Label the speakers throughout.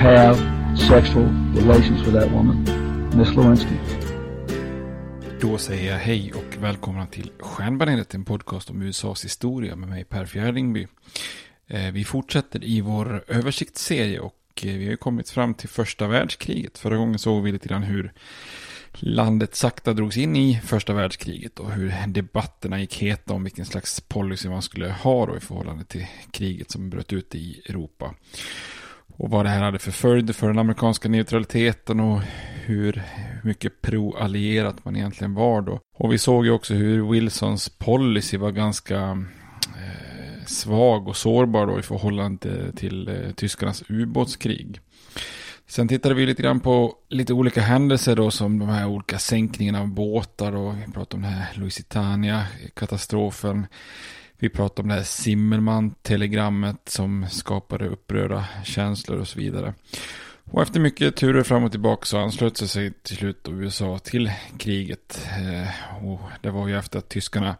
Speaker 1: have sexual relations with that woman, Miss Lewinsky.
Speaker 2: Då säger jag hej och välkomna till Stjärnbaneret, en podcast om USAs historia med mig Per Fjärdingby. Eh, vi fortsätter i vår översiktsserie och eh, vi har kommit fram till första världskriget. Förra gången såg vi lite grann hur landet sakta drogs in i första världskriget och hur debatterna gick heta om vilken slags policy man skulle ha då i förhållande till kriget som bröt ut i Europa. Och vad det här hade för följd för den amerikanska neutraliteten och hur mycket pro-allierat man egentligen var då. Och vi såg ju också hur Wilsons policy var ganska eh, svag och sårbar då i förhållande till eh, tyskarnas ubåtskrig. Sen tittade vi lite grann på lite olika händelser då som de här olika sänkningarna av båtar och vi pratade om den här Lusitania-katastrofen. Vi pratade om det här Zimmerman-telegrammet som skapade upprörda känslor och så vidare. Och efter mycket turer fram och tillbaka så anslöt sig till slut USA till kriget. Eh, och det var ju efter att tyskarna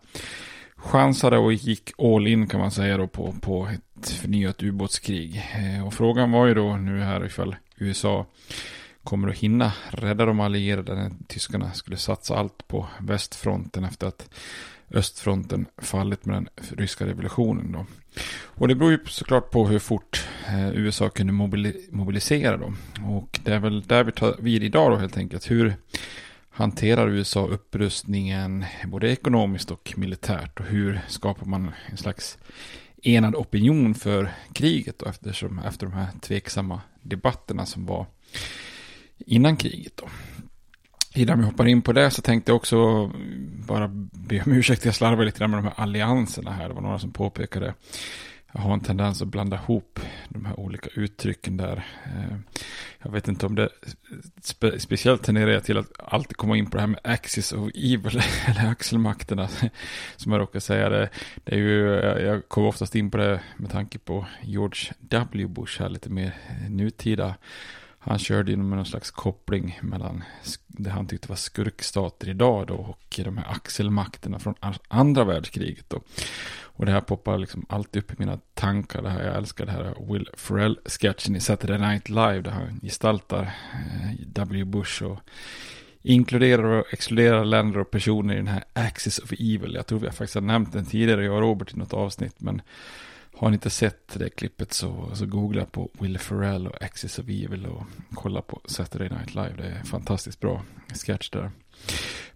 Speaker 2: chansade och gick all in kan man säga då på, på ett förnyat ubåtskrig. Eh, och frågan var ju då nu här ifall USA kommer att hinna rädda de allierade när tyskarna skulle satsa allt på västfronten efter att östfronten fallit med den ryska revolutionen. Då. Och det beror ju såklart på hur fort eh, USA kunde mobilisera då. Och det är väl där vi tar vid idag då helt enkelt. Hur hanterar USA upprustningen både ekonomiskt och militärt? Och hur skapar man en slags enad opinion för kriget då eftersom efter de här tveksamma debatterna som var innan kriget då. Innan vi hoppar in på det så tänkte jag också bara be om ursäkt, jag slarvade lite grann med de här allianserna här. Det var några som påpekade jag har en tendens att blanda ihop de här olika uttrycken där. Eh, jag vet inte om det spe, speciellt tenderar till att alltid komma in på det här med axis of evil, eller axelmakterna, som jag råkar säga. Det, det är ju, jag kommer oftast in på det med tanke på George W. Bush här, lite mer nutida. Han körde ju med någon slags koppling mellan det han tyckte var skurkstater idag då och de här axelmakterna från andra världskriget då. Och det här poppar liksom alltid upp i mina tankar. Det här, jag älskar det här Will Ferrell-sketchen i Saturday Night Live. Där han gestaltar eh, W. Bush och inkluderar och exkluderar länder och personer i den här Axis of Evil. Jag tror vi har faktiskt har nämnt den tidigare, jag och Robert, i något avsnitt. Men har ni inte sett det klippet så, så googla på Will Ferrell och Axis of Evil och kolla på Saturday Night Live. Det är fantastiskt bra sketch där.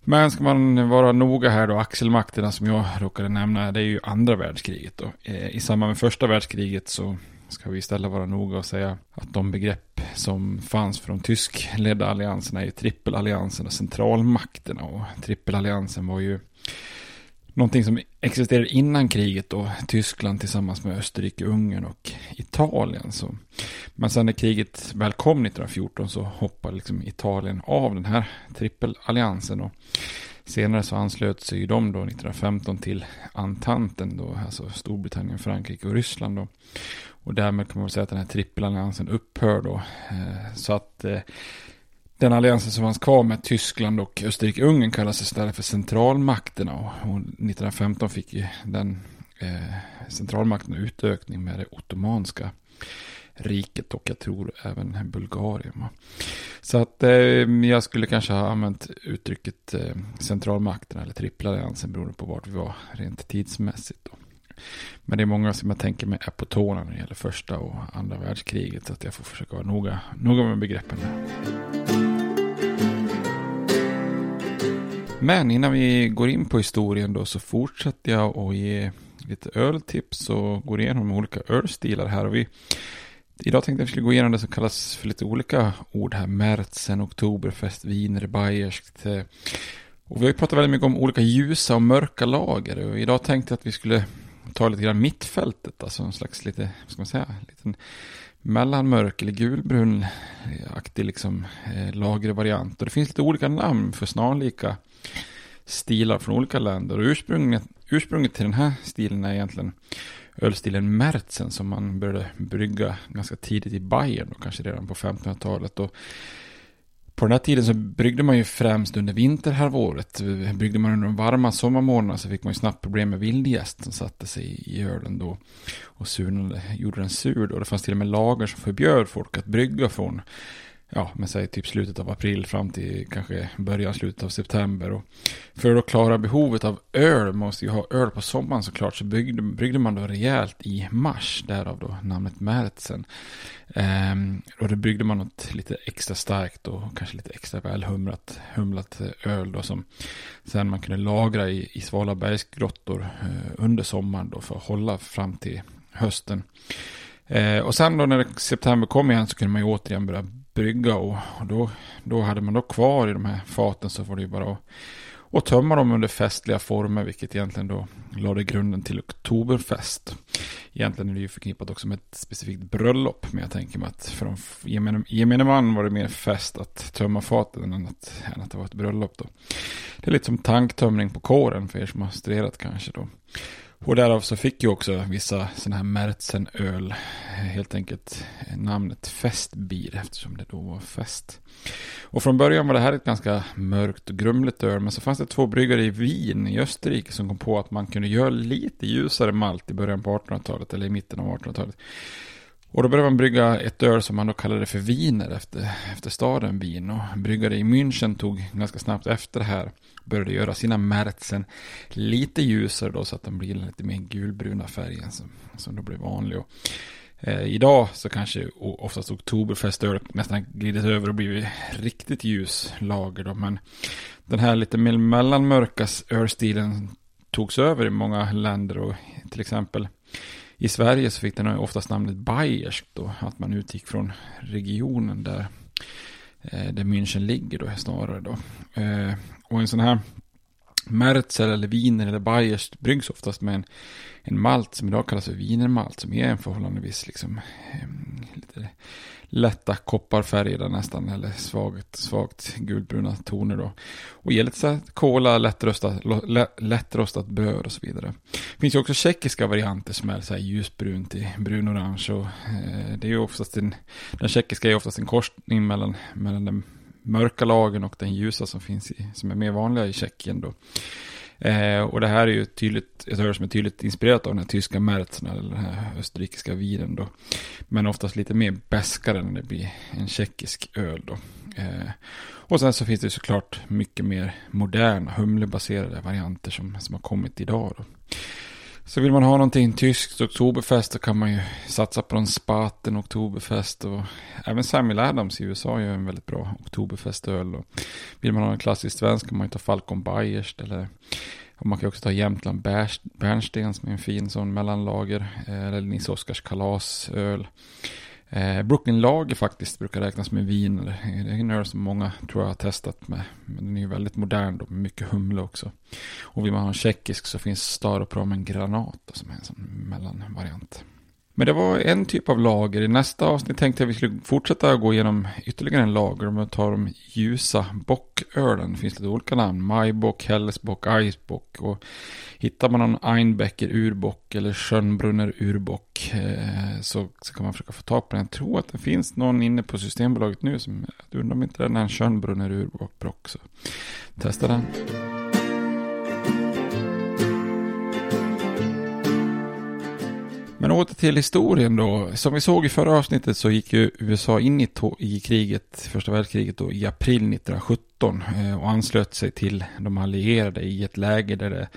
Speaker 2: Men ska man vara noga här då, axelmakterna som jag råkade nämna, det är ju andra världskriget då. Eh, I samband med första världskriget så ska vi istället vara noga och säga att de begrepp som fanns för de tyskledda allianserna är ju trippelalliansen och centralmakterna. Och trippelalliansen var ju någonting som existerade innan kriget då, Tyskland tillsammans med Österrike, Ungern och Italien. Så. Men sen när kriget väl kom 1914 så hoppade liksom Italien av den här trippelalliansen. Och senare så anslöt sig de då 1915 till Antanten då, alltså Storbritannien, Frankrike och Ryssland då. Och därmed kan man väl säga att den här trippelalliansen upphör då. Eh, så att eh, den alliansen som fanns kvar med Tyskland och Österrike-Ungern kallas istället för centralmakterna. Och 1915 fick ju den eh, centralmakten utökning med det ottomanska riket och jag tror även Bulgarien. Så att eh, jag skulle kanske ha använt uttrycket eh, centralmakten eller trippelalliansen beroende på vart vi var rent tidsmässigt. Då. Men det är många som jag tänker mig är på tårna när det gäller första och andra världskriget. Så att jag får försöka vara noga, noga med begreppen. Men innan vi går in på historien då så fortsätter jag att ge lite öltips och går igenom olika ölstilar här. Och vi, idag tänkte jag att vi skulle gå igenom det som kallas för lite olika ord här. Märtsen, Oktoberfest, Wiener, Bayerskt. Eh, och vi har ju pratat väldigt mycket om olika ljusa och mörka lager. Och idag tänkte jag att vi skulle ta lite grann mittfältet. Alltså en slags lite, vad ska man säga, liten mellanmörk eller gulbrun aktig liksom eh, lagervariant. Och det finns lite olika namn för snarlika stilar från olika länder. Och ursprunget, ursprunget till den här stilen är egentligen ölstilen Märzen som man började brygga ganska tidigt i Bayern och kanske redan på 1500-talet. Och på den här tiden så bryggde man ju främst under vinterhalvåret. Bryggde man under de varma sommarmånaderna så fick man ju snabbt problem med vildgäst som satte sig i ölen då och surnade, gjorde den sur då. Det fanns till och med lagar som förbjöd folk att brygga från ja, men säg typ slutet av april fram till kanske början, slutet av september. Och för att klara behovet av öl, måste ju ha öl på sommaren såklart, så byggde, bryggde man då rejält i mars, därav då namnet Märtsen. Ehm, och då bryggde man något lite extra starkt och kanske lite extra välhumlat humlat öl då som sen man kunde lagra i, i svala bergsgrottor eh, under sommaren då för att hålla fram till hösten. Eh, och sen då när september kom igen så kunde man ju återigen börja brygga och, och då, då hade man då kvar i de här faten så var det ju bara att och tömma dem under festliga former, vilket egentligen då lade grunden till oktoberfest. Egentligen är det ju förknippat också med ett specifikt bröllop, men jag tänker mig att för de gemene, gemene man var det mer fest att tömma faten än att, än att det var ett bröllop då. Det är lite som tanktömning på kåren för er som har studerat kanske då. Och därav så fick ju också vissa sådana här Märzenöl helt enkelt namnet Festbier eftersom det då var fest. Och från början var det här ett ganska mörkt och grumligt öl men så fanns det två bryggare i Wien i Österrike som kom på att man kunde göra lite ljusare malt i början på 1800-talet eller i mitten av 1800-talet. Och då började man brygga ett öl som man då kallade för viner efter, efter staden Wien. Och bryggare i München tog ganska snabbt efter det här. Började göra sina märtsen lite ljusare då så att de blir lite mer gulbruna färgen som, som då blir vanlig. Och, eh, idag så kanske oftast oktoberfestölet nästan glidit över och blivit riktigt ljus lager då. Men den här lite mer mellanmörka ölstilen togs över i många länder och till exempel i Sverige så fick den oftast namnet Bayersk då, att man utgick från regionen där, eh, där München ligger då snarare då. Eh, och en sån här Merzel eller Wiener eller Bayers bryggs oftast med en, en malt som idag kallas för wienermalt som är en förhållandevis liksom, lite lätta kopparfärgade nästan, eller svagt, svagt gulbruna toner då. Och ger lite så här kola, lättrostat, lättrostat bröd och så vidare. Det finns ju också tjeckiska varianter som är så här ljusbrun till brunorange och eh, det är ju oftast en, den tjeckiska är oftast en korsning mellan, mellan den mörka lagen och den ljusa som finns i, som är mer vanliga i Tjeckien då. Eh, och det här är ju tydligt, ett öl som är tydligt inspirerat av den här tyska Märzen eller den här österrikiska vinen då. Men oftast lite mer bäskare när det blir en tjeckisk öl då. Eh, och sen så finns det såklart mycket mer moderna humlebaserade varianter som, som har kommit idag då. Så vill man ha någonting tyskt Oktoberfest då kan man ju satsa på en Spaten Oktoberfest. Och även Samuel Adams i USA gör en väldigt bra Oktoberfestöl. Och vill man ha en klassisk svensk kan man ju ta Falcon Bayerst. Eller och man kan också ta Jämtland Bernsten som är en fin sån mellanlager. Eh, eller Nils Oskars kalasöl. Eh, Brooklyn Lager faktiskt brukar räknas med vin. Det är en öl som många tror jag har testat med. Men den är ju väldigt modern då, med mycket humle också. Och vill man ha en tjeckisk så finns Staropramen Granat som är en sån mellanvariant. Men det var en typ av lager. I nästa avsnitt tänkte jag att vi skulle fortsätta gå igenom ytterligare en lager. Om jag tar de ljusa bockölen. Det finns lite olika namn. Majbock, Hellesbock, Icebock. Och hittar man någon Einbecker urbock eller Schönbrunner urbock eh, så, så kan man försöka få tag på den. Jag tror att det finns någon inne på Systembolaget nu som, jag undrar om inte den är en Schönbrunner urbock. Så testa den. Men åter till historien då. Som vi såg i förra avsnittet så gick ju USA in i, i kriget, första världskriget då, i april 1917 eh, och anslöt sig till de allierade i ett läge där det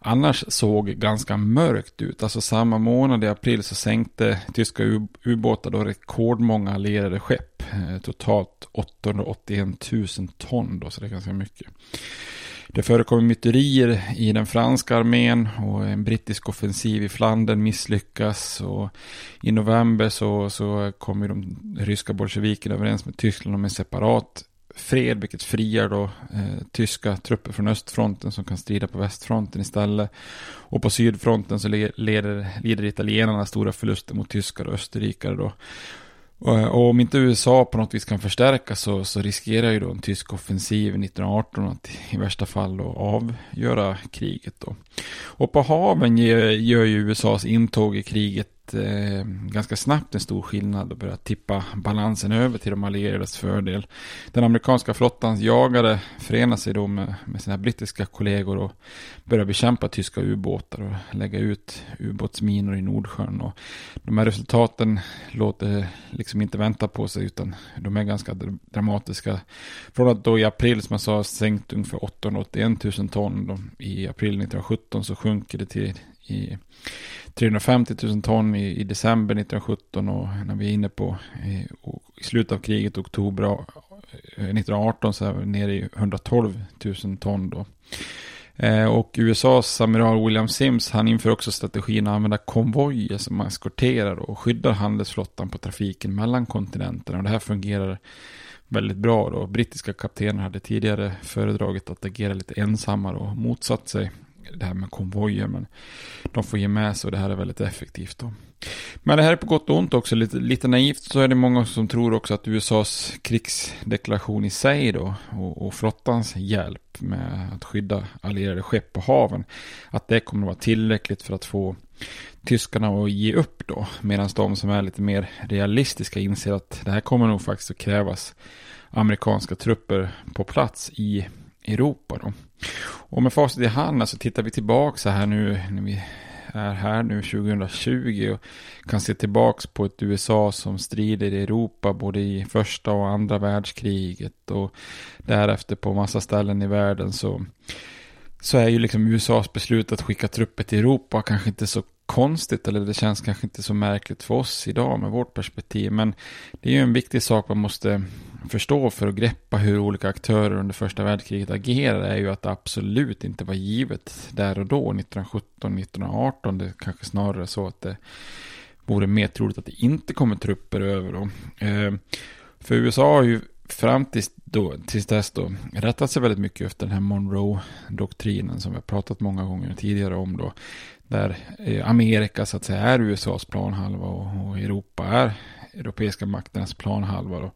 Speaker 2: annars såg ganska mörkt ut. Alltså samma månad i april så sänkte tyska ubåtar då rekordmånga allierade skepp. Eh, totalt 881 000 ton då, så det är ganska mycket. Det förekommer myterier i den franska armén och en brittisk offensiv i Flandern misslyckas. Och I november så, så kommer de ryska bolsjevikerna överens med Tyskland om en separat fred, vilket friar då eh, tyska trupper från östfronten som kan strida på västfronten istället. Och på sydfronten så leder, lider italienarna stora förluster mot tyskar och österrikare då. Eh, och om inte USA på något vis kan förstärka så, så riskerar ju då en tysk offensiv 1918 att i värsta fall då avgöra kriget då. Och på haven gör, gör ju USAs intåg i kriget eh, ganska snabbt en stor skillnad och börjat tippa balansen över till de allierades fördel. Den amerikanska flottans jagare förenar sig då med, med sina brittiska kollegor och börjar bekämpa tyska ubåtar och lägga ut ubåtsminor i Nordsjön. Och de här resultaten låter liksom inte vänta på sig utan de är ganska dramatiska. Från att då i april som jag sa sänkt ungefär 881 000 ton då, i april 1917 så sjunker det till i 350 000 ton i, i, december 1917 och när vi är inne på i, i slutet av kriget, oktober 1918, eh, så är vi nere i 112 000 ton då. Eh, och USAs amiral William Sims, han inför också strategin att använda konvojer som eskorterar och skyddar handelsflottan på trafiken mellan kontinenterna. Och det här fungerar väldigt bra då. Brittiska kaptener hade tidigare föredragit att agera lite ensammare och motsatt sig det här med konvojer. Men de får ge med sig och det här är väldigt effektivt. Då. Men det här är på gott och ont också. Lite, lite naivt så är det många som tror också att USAs krigsdeklaration i sig då och, och flottans hjälp med att skydda allierade skepp på haven. Att det kommer att vara tillräckligt för att få tyskarna att ge upp då. Medan de som är lite mer realistiska inser att det här kommer nog faktiskt att krävas amerikanska trupper på plats i Europa då. Och med facit i hand, alltså tittar vi tillbaka så här nu när vi är här nu 2020 och kan se tillbaka på ett USA som strider i Europa både i första och andra världskriget och därefter på massa ställen i världen så så är ju liksom USAs beslut att skicka trupper till Europa kanske inte så konstigt eller det känns kanske inte så märkligt för oss idag med vårt perspektiv. Men det är ju en viktig sak man måste förstå för att greppa hur olika aktörer under första världskriget agerade är ju att det absolut inte var givet där och då, 1917, 1918. Det kanske snarare så att det vore mer troligt att det inte kommer trupper över då. Eh, för USA har ju fram tills, då, tills dess då rättat sig väldigt mycket efter den här Monroe-doktrinen som vi har pratat många gånger tidigare om då. Där eh, Amerika så att säga är USAs planhalva och, och Europa är europeiska makternas planhalva då.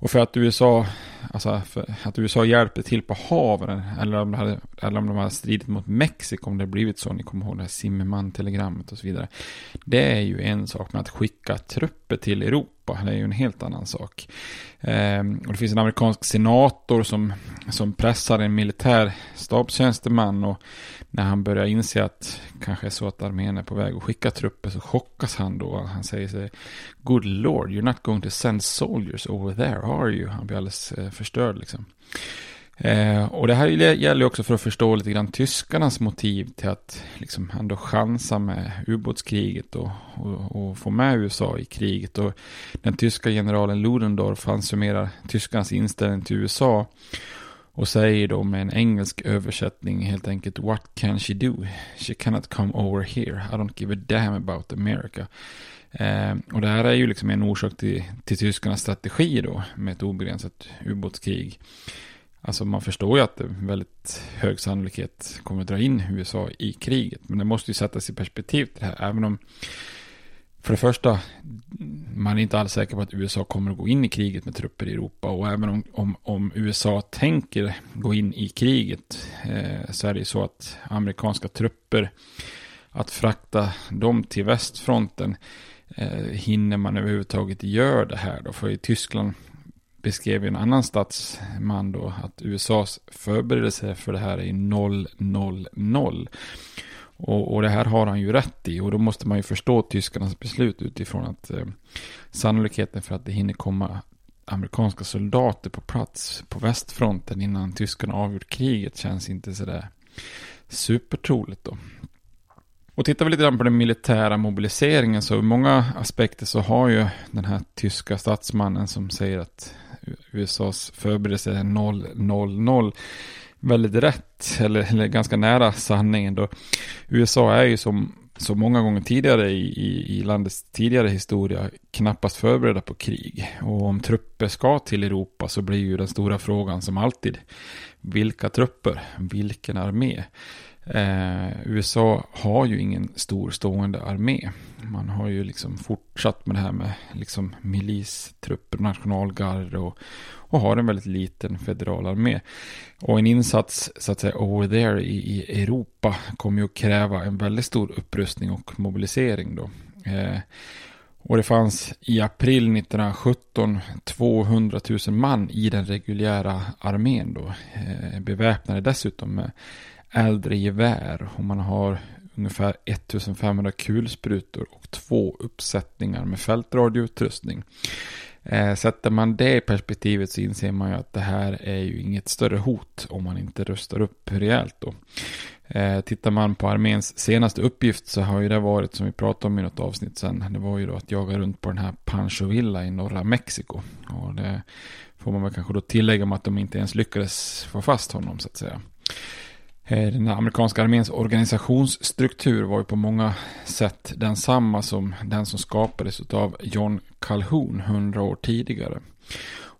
Speaker 2: Och för att USA, alltså för att USA hjälpte till på haven, eller om, de hade, eller om de hade stridit mot Mexiko, om det blivit så, ni kommer ihåg det här Zimmermann-telegrammet och så vidare. Det är ju en sak men att skicka trupper till Europa, det är ju en helt annan sak. Ehm, och det finns en amerikansk senator som, som pressar en militär stabstjänsteman och när han börjar inse att kanske är så att armén är på väg att skicka trupper så chockas han då. Han säger sig Good Lord, you're not going to send soldiers over there, are you? Han blir alldeles eh, förstörd liksom. Eh, och det här gäller också för att förstå lite grann tyskarnas motiv till att liksom ändå chansa med ubåtskriget och, och, och, få med USA i kriget. Och den tyska generalen Ludendorff han summerar tyskarnas inställning till USA och säger då med en engelsk översättning helt enkelt What can she do? She cannot come over here. I don't give a damn about America. Eh, och det här är ju liksom en orsak till, till tyskarnas strategi då med ett obegränsat ubåtskrig. Alltså man förstår ju att det är väldigt hög sannolikhet kommer att dra in USA i kriget. Men det måste ju sättas i perspektiv till det här. Även om för det första, man är inte alls säker på att USA kommer att gå in i kriget med trupper i Europa. Och även om, om, om USA tänker gå in i kriget eh, så är det ju så att amerikanska trupper, att frakta dem till västfronten, eh, hinner man överhuvudtaget göra det här då? För i Tyskland beskrev en annan statsman då att USAs förberedelse för det här är 000. Och, och det här har han ju rätt i. Och då måste man ju förstå tyskarnas beslut utifrån att eh, sannolikheten för att det hinner komma amerikanska soldater på plats på västfronten innan tyskarna avgjort kriget känns inte sådär supertroligt då. Och tittar vi lite grann på den militära mobiliseringen så ur många aspekter så har ju den här tyska statsmannen som säger att USAs förberedelse 000 väldigt rätt, eller, eller ganska nära sanningen då. USA är ju som så många gånger tidigare i, i, i, landets tidigare historia knappast förberedda på krig. Och om trupper ska till Europa så blir ju den stora frågan som alltid, vilka trupper, vilken armé? Eh, USA har ju ingen stor stående armé. Man har ju liksom fortsatt med det här med liksom milistrupper, nationalgarde och, och har en väldigt liten federal armé. Och en insats så att säga over there i, i Europa kommer ju att kräva en väldigt stor upprustning och mobilisering då. Eh, och det fanns i april 1917 200 000 man i den reguljära armén då. Eh, beväpnade dessutom med äldre gevär och man har ungefär 1500 kulsprutor och två uppsättningar med fältradioutrustning. Eh, sätter man det i perspektivet så inser man ju att det här är ju inget större hot om man inte rustar upp rejält då. Eh, tittar man på arméns senaste uppgift så har ju det varit, som vi pratade om i något avsnitt sen, det var ju då att jaga runt på den här Pancho Villa i norra Mexiko. Och det får man väl kanske då tillägga om att de inte ens lyckades få fast honom så att säga. Eh, den amerikanska arméns organisationsstruktur var ju på många sätt densamma som den som skapades av John Calhoun hundra år tidigare.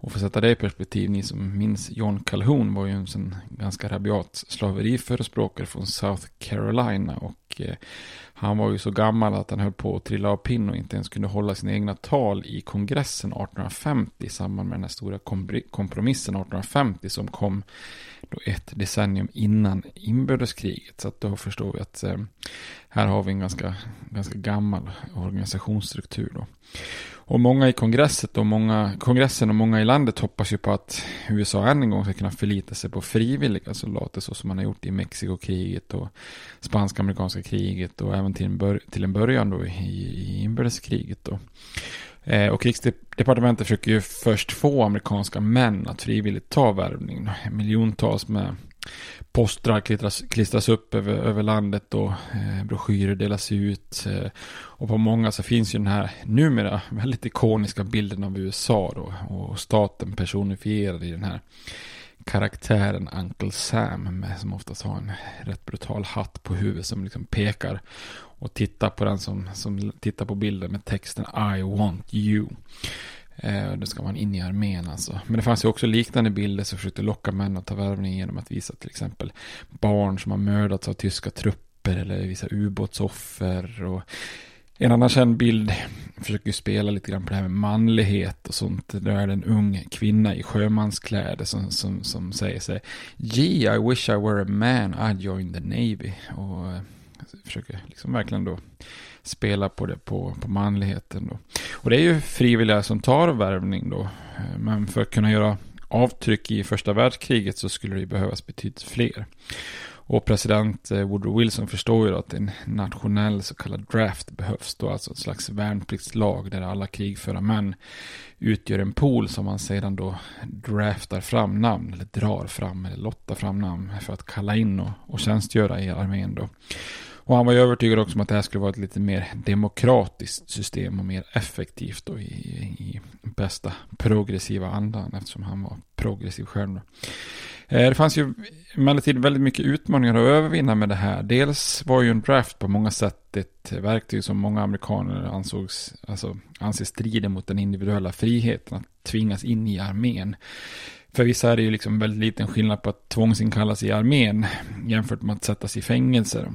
Speaker 2: Och för att sätta det i perspektiv, ni som minns John Calhoun var ju en ganska rabiat slaveriförespråkare från South Carolina och eh, han var ju så gammal att han höll på att trilla av pinn och inte ens kunde hålla sina egna tal i kongressen 1850 i samband med den här stora kompromissen 1850 som kom då ett decennium innan inbördeskriget. Så att då förstår vi att eh, här har vi en ganska, ganska gammal organisationsstruktur. Då. Och många i kongresset och många, kongressen och många i landet hoppas ju på att USA än en gång ska kunna förlita sig på frivilliga soldater så som man har gjort i Mexikokriget och spanska-amerikanska kriget och även till en, bör, till en början då i, i inbördeskriget. Då. Eh, och krigsdepartementet försöker ju först få amerikanska män att frivilligt ta värvning. Miljontals med postrar klistras, klistras upp över, över landet och eh, broschyrer delas ut. Eh, och på många så finns ju den här numera väldigt ikoniska bilden av USA då, och staten personifierad i den här karaktären Uncle Sam med, som oftast har en rätt brutal hatt på huvudet som liksom pekar och titta på den som, som tittar på bilden med texten I want you. Eh, då ska man in i armén alltså. Men det fanns ju också liknande bilder som försökte locka män att ta värvning genom att visa till exempel barn som har mördats av tyska trupper eller visa ubåtsoffer. Och en annan känd bild försöker spela lite grann på det här med manlighet och sånt. Där är det en ung kvinna i sjömanskläder som, som, som säger sig Gee, I wish I were a man, I'd join the Navy. Och eh, försöker liksom verkligen då spela på det på, på manligheten då. Och det är ju frivilliga som tar värvning då. Eh, men för att kunna göra avtryck i första världskriget så skulle det ju behövas betydligt fler. Och president eh, Woodrow Wilson förstår ju att en nationell så kallad draft behövs då, alltså ett slags värnpliktslag där alla krigföra män utgör en pool som man sedan då draftar fram namn, eller drar fram, eller lottar fram namn för att kalla in och, och tjänstgöra i armén då. Och han var ju övertygad också om att det här skulle vara ett lite mer demokratiskt system och mer effektivt då i, i bästa progressiva andan eftersom han var progressiv själv. Då. Eh, det fanns ju emellertid väldigt mycket utmaningar att övervinna med det här. Dels var ju en draft på många sätt ett verktyg som många amerikaner ansågs, alltså, anses strida mot den individuella friheten att tvingas in i armén. För vissa är det ju liksom väldigt liten skillnad på att tvångsinkallas i armén jämfört med att sättas i fängelse.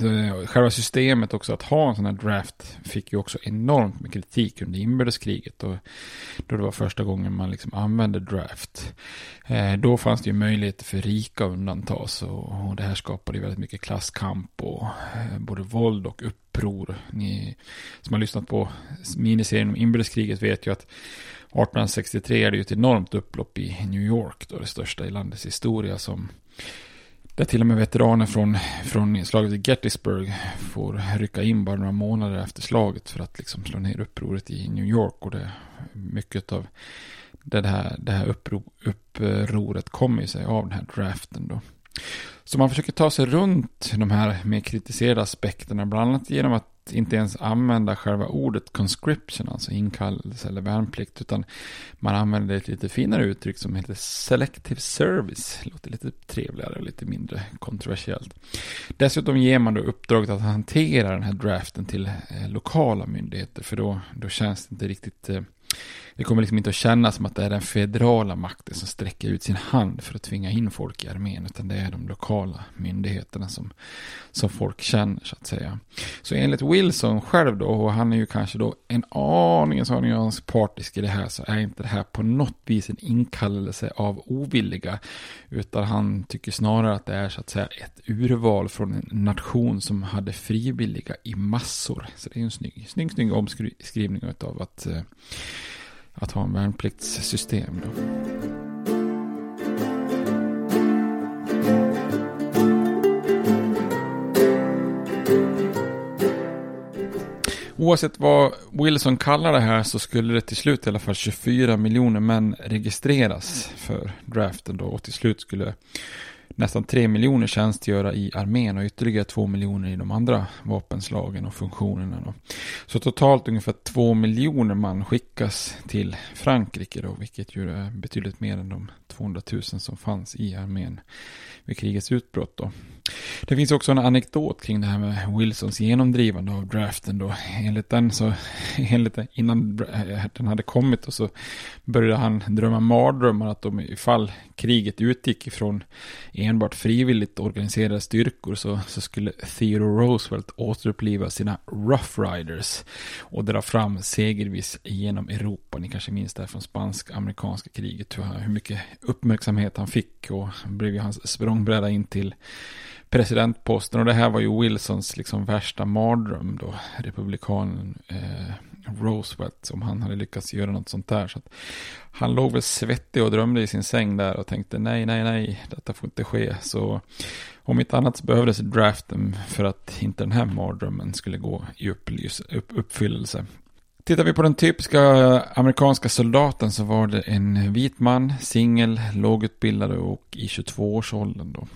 Speaker 2: Eh, själva systemet också att ha en sån här draft fick ju också enormt med kritik under inbördeskriget. Och då det var första gången man liksom använde draft. Eh, då fanns det ju möjligheter för rika att undantas. Och, det här skapade ju väldigt mycket klasskamp och eh, både våld och uppror. Ni som har lyssnat på miniserien om inbördeskriget vet ju att 1863 är det ju ett enormt upplopp i New York. Då det största i landets historia som där till och med veteraner från, från slaget i Gettysburg får rycka in bara några månader efter slaget för att liksom slå ner upproret i New York. Och det, mycket av det här, det här uppro, upproret kommer sig av den här draften då. Så man försöker ta sig runt de här mer kritiserade aspekterna, bland annat genom att inte ens använda själva ordet conscription, alltså inkallelse eller värnplikt, utan man använder ett lite finare uttryck som heter selective service. Det låter lite trevligare och lite mindre kontroversiellt. Dessutom ger man då uppdraget att hantera den här draften till eh, lokala myndigheter, för då, då känns det inte riktigt eh, det kommer liksom inte att kännas som att det är den federala makten som sträcker ut sin hand för att tvinga in folk i armén, utan det är de lokala myndigheterna som, som folk känner så att säga. Så enligt Wilson själv då, och han är ju kanske då en aning så nyansk partisk i det här, så är inte det här på något vis en inkallelse av ovilliga, utan han tycker snarare att det är så att säga ett urval från en nation som hade frivilliga i massor. Så det är en snygg, snygg, snygg omskrivning av att eh, att ha en värnpliktssystem. Då. Oavsett vad Wilson kallar det här så skulle det till slut i alla fall 24 miljoner män registreras för draften då och till slut skulle nästan 3 miljoner tjänstgöra i armén och ytterligare 2 miljoner i de andra vapenslagen och funktionerna. Då. Så totalt ungefär 2 miljoner man skickas till Frankrike då, vilket ju är betydligt mer än de 200 000 som fanns i armén vid krigets utbrott. Då. Det finns också en anekdot kring det här med Wilsons genomdrivande av draften. Då. Enligt den så, enligt den, innan eh, den hade kommit och så började han drömma mardrömmar att om ifall kriget utgick ifrån enbart frivilligt organiserade styrkor så, så skulle Theodore Roosevelt återuppliva sina Rough Riders och dra fram segervis genom Europa. Ni kanske minns det här från spansk-amerikanska kriget, hur, hur mycket uppmärksamhet han fick och blev ju hans språngbräda in till presidentposten. Och det här var ju Wilsons liksom värsta mardröm då, republikanen eh, Roosevelt, om han hade lyckats göra något sånt där. Så han låg väl svettig och drömde i sin säng där och tänkte nej, nej, nej, detta får inte ske. Så om inte annat så behövdes draften för att inte den här mardrömmen skulle gå i upplys, upp, uppfyllelse. Tittar vi på den typiska amerikanska soldaten så var det en vit man, singel, lågutbildad och i 22-årsåldern då.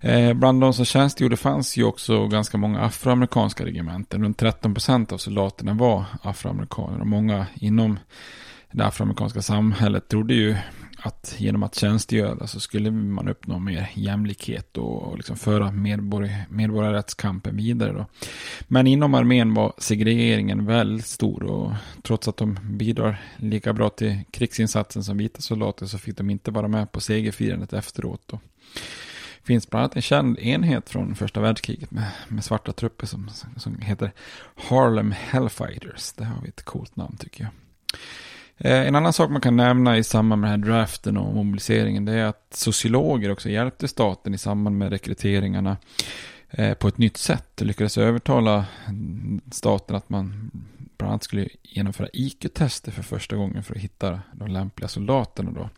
Speaker 2: Eh, bland de som tjänstgjorde fanns ju också ganska många afroamerikanska regementen. Runt 13 procent av soldaterna var afroamerikaner och många inom det afroamerikanska samhället trodde ju att genom att tjänstgöra så skulle man uppnå mer jämlikhet och, liksom föra medborg, medborgarrättskampen vidare. Då. Men inom armén var segregeringen väldigt stor och trots att de bidrar lika bra till krigsinsatsen som vita soldater så fick de inte vara med på segerfirandet efteråt. Då finns bland annat en känd enhet från första världskriget med, med svarta trupper som, som heter Harlem Hellfighters. Det har vi ett coolt namn tycker jag. Eh, en annan sak man kan nämna i samband med den här draften och mobiliseringen det är att sociologer också hjälpte staten i samband med rekryteringarna eh, på ett nytt sätt. De lyckades övertala staten att man bland annat skulle genomföra IQ-tester för första gången för att hitta de lämpliga soldaterna. Då.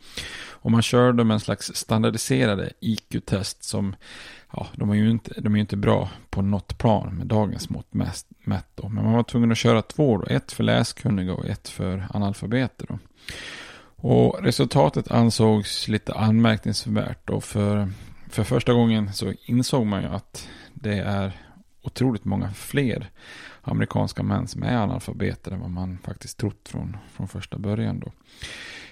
Speaker 2: Och man körde med en slags standardiserade IQ-test som, ja, de är ju inte, de är inte bra på något plan med dagens mått mätt. Då. Men man var tvungen att köra två, då, ett för läskunniga och ett för analfabeter. Då. Och resultatet ansågs lite anmärkningsvärt och för, för första gången så insåg man ju att det är otroligt många fler amerikanska män som är analfabeter än vad man faktiskt trott från, från första början. Då.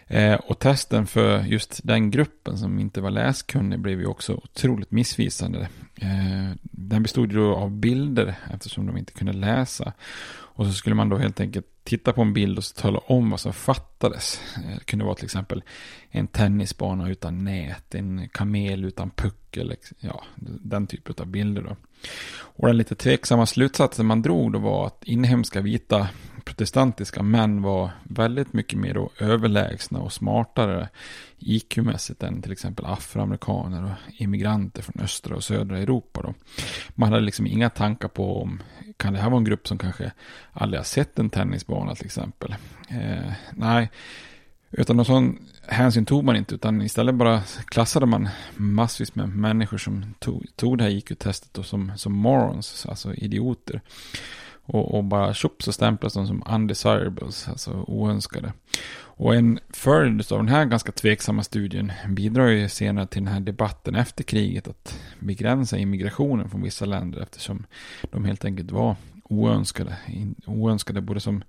Speaker 2: Eh, och testen för just den gruppen som inte var läskunnig blev ju också otroligt missvisande. Eh, den bestod ju av bilder eftersom de inte kunde läsa. Och så skulle man då helt enkelt titta på en bild och så tala om vad som fattades. Eh, det kunde vara till exempel en tennisbana utan nät, en kamel utan puckel, ja, den typen av bilder då. Och den lite tveksamma slutsatsen man drog då var att inhemska vita protestantiska män var väldigt mycket mer då överlägsna och smartare IQ-mässigt än till exempel afroamerikaner och immigranter från östra och södra Europa. Då. Man hade liksom inga tankar på om kan det här vara en grupp som kanske aldrig har sett en tennisbana till exempel. Eh, nej, utan någon sån hänsyn tog man inte, utan istället bara klassade man massvis med människor som tog, tog det här IQ-testet som, som morons, alltså idioter. Och, och bara tjopp så stämplas de som undesirables, alltså oönskade. Och en följd av den här ganska tveksamma studien bidrar ju senare till den här debatten efter kriget att begränsa immigrationen från vissa länder eftersom de helt enkelt var oönskade. Oönskade både som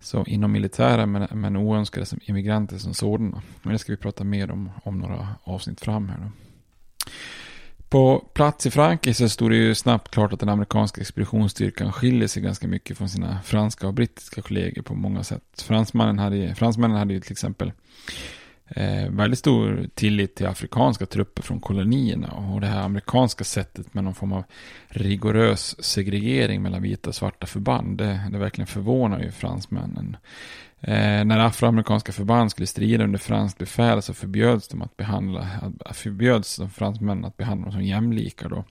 Speaker 2: så inom militären men, men oönskade som immigranter som sådana. Men det ska vi prata mer om om några avsnitt fram här då. På plats i Frankrike så stod det ju snabbt klart att den amerikanska expeditionsstyrkan skiljer sig ganska mycket från sina franska och brittiska kollegor på många sätt. Fransmännen hade, fransmännen hade ju till exempel eh, väldigt stor tillit till afrikanska trupper från kolonierna. Och det här amerikanska sättet med någon form av rigorös segregering mellan vita och svarta förband, det, det verkligen förvånar ju fransmännen. Eh, när afroamerikanska förband skulle strida under franskt befäl så förbjöds de att behandla, förbjöds de fransmännen att behandla dem som jämlikar då.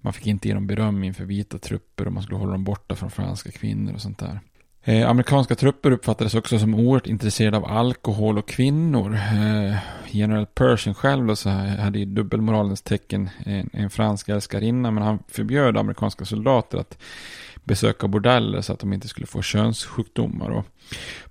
Speaker 2: Man fick inte ge dem beröm inför vita trupper och man skulle hålla dem borta från franska kvinnor och sånt där. Eh, amerikanska trupper uppfattades också som oerhört intresserade av alkohol och kvinnor. Eh, General Pershing själv då så hade ju dubbelmoralens tecken en, en fransk älskarinna men han förbjöd amerikanska soldater att besöka bordeller så att de inte skulle få könssjukdomar. Och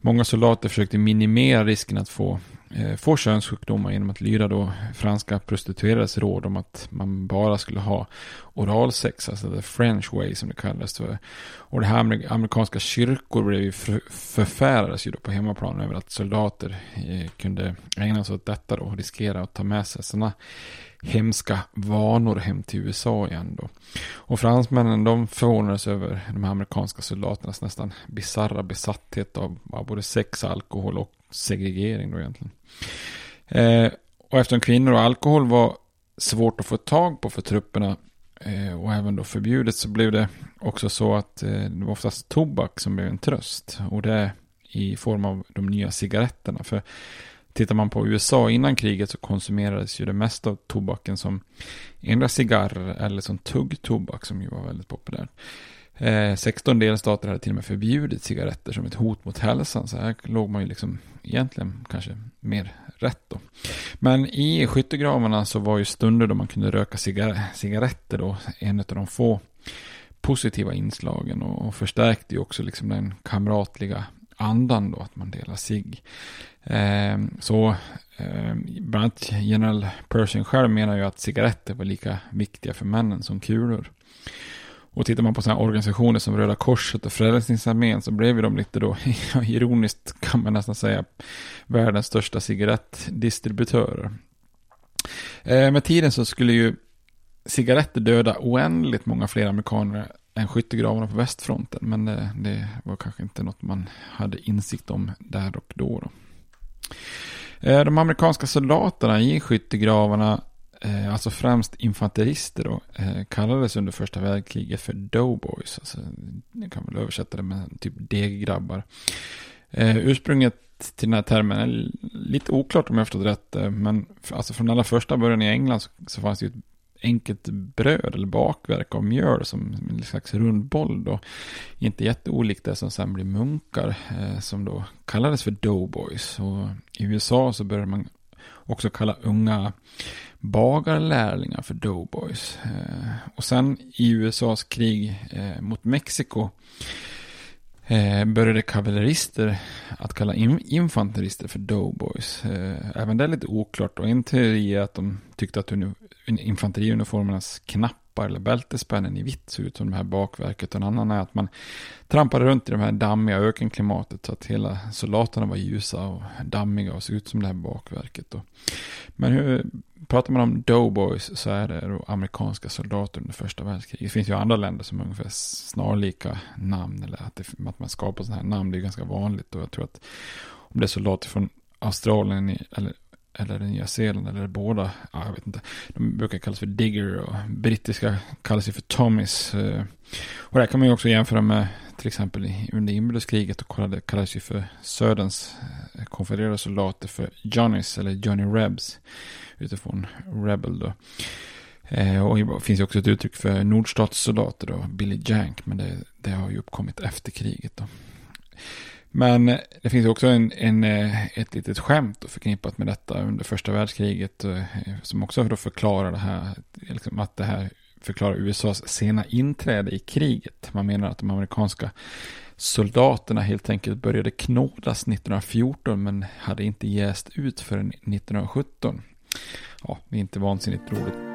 Speaker 2: många soldater försökte minimera risken att få, eh, få könssjukdomar genom att lyda då franska prostituerades råd om att man bara skulle ha oralsex, alltså the French way som det kallades för. Och det här amerikanska kyrkor blev ju för, förfärades ju då på hemmaplan över att soldater eh, kunde ägna sig åt detta då och riskera att ta med sig sådana hemska vanor hem till USA igen då. Och fransmännen de förvånades över de amerikanska soldaternas nästan bizarra besatthet av, av både sex, alkohol och segregering då egentligen. Eh, och eftersom kvinnor och alkohol var svårt att få tag på för trupperna eh, och även då förbjudet så blev det också så att eh, det var oftast tobak som blev en tröst. Och det i form av de nya cigaretterna. För Tittar man på USA innan kriget så konsumerades ju det mesta av tobaken som endera cigarrer eller som tuggtobak som ju var väldigt populärt. Eh, 16 delstater hade till och med förbjudit cigaretter som ett hot mot hälsan. Så här låg man ju liksom egentligen kanske mer rätt då. Men i skyttegravarna så var ju stunder då man kunde röka cigar cigaretter då en av de få positiva inslagen och, och förstärkte ju också liksom den kamratliga andan då, att man delar sig. Eh, så eh, bland annat general Pershing själv menar ju att cigaretter var lika viktiga för männen som kulor. Och tittar man på sådana organisationer som Röda Korset och Frälsningsarmén så blev ju de lite då, ironiskt kan man nästan säga, världens största cigarettdistributörer. Eh, med tiden så skulle ju cigaretter döda oändligt många fler amerikaner än skyttegravarna på västfronten. Men det, det, var kanske inte något man hade insikt om där och då. då. Eh, de amerikanska soldaterna i skyttegravarna, eh, alltså främst infanterister då, eh, kallades under första världskriget för doughboys. Alltså, jag kan väl översätta det med typ deggrabbar. Ursprunget till den här termen är lite oklart om jag förstått rätt. Men alltså från allra första början i England så, så fanns det ju ett enkelt bröd eller bakverk av mjöl som en slags rund boll då. Inte jätteolikt det som sen blir munkar eh, som då kallades för doughboys. Och i USA så började man också kalla unga bagarlärlingar för doughboys. Eh, och sen i USAs krig eh, mot Mexiko eh, började kavallerister att kalla in, infanterister för doughboys. Eh, även det är lite oklart och en teori är att de tyckte att infanteriuniformernas knappar eller bältespännen i vitt ser ut som det här bakverket. Och en annan är att man trampade runt i de här dammiga ökenklimatet så att hela soldaterna var ljusa och dammiga och såg ut som det här bakverket. Då. Men hur, pratar man om doughboys så är det då amerikanska soldater under första världskriget. Det finns ju andra länder som har ungefär snarlika namn eller att, det, att man skapar sådana här namn. Det är ganska vanligt och jag tror att om det är soldater från Australien eller eller Nya Zeeland eller båda. Ja, jag vet inte. De brukar kallas för Digger och brittiska kallas ju för Tommies. Eh, och det kan man ju också jämföra med till exempel under inbördeskriget och kallades ju för Söderns eh, konfedererade soldater för Johnnies eller Johnny Rebs utifrån Rebel då. Eh, och det finns ju också ett uttryck för nordstatssoldater då, Billy Jank, men det, det har ju uppkommit efter kriget då. Men det finns också en, en, eh, ett litet skämt förknippat med detta under första världskriget eh, som också då förklarar det här, liksom att det här förklarar USAs sena inträde i kriget. Man menar att de amerikanska soldaterna helt enkelt började knådas 1914 men hade inte jäst ut förrän 1917. Ja, det är inte vansinnigt roligt.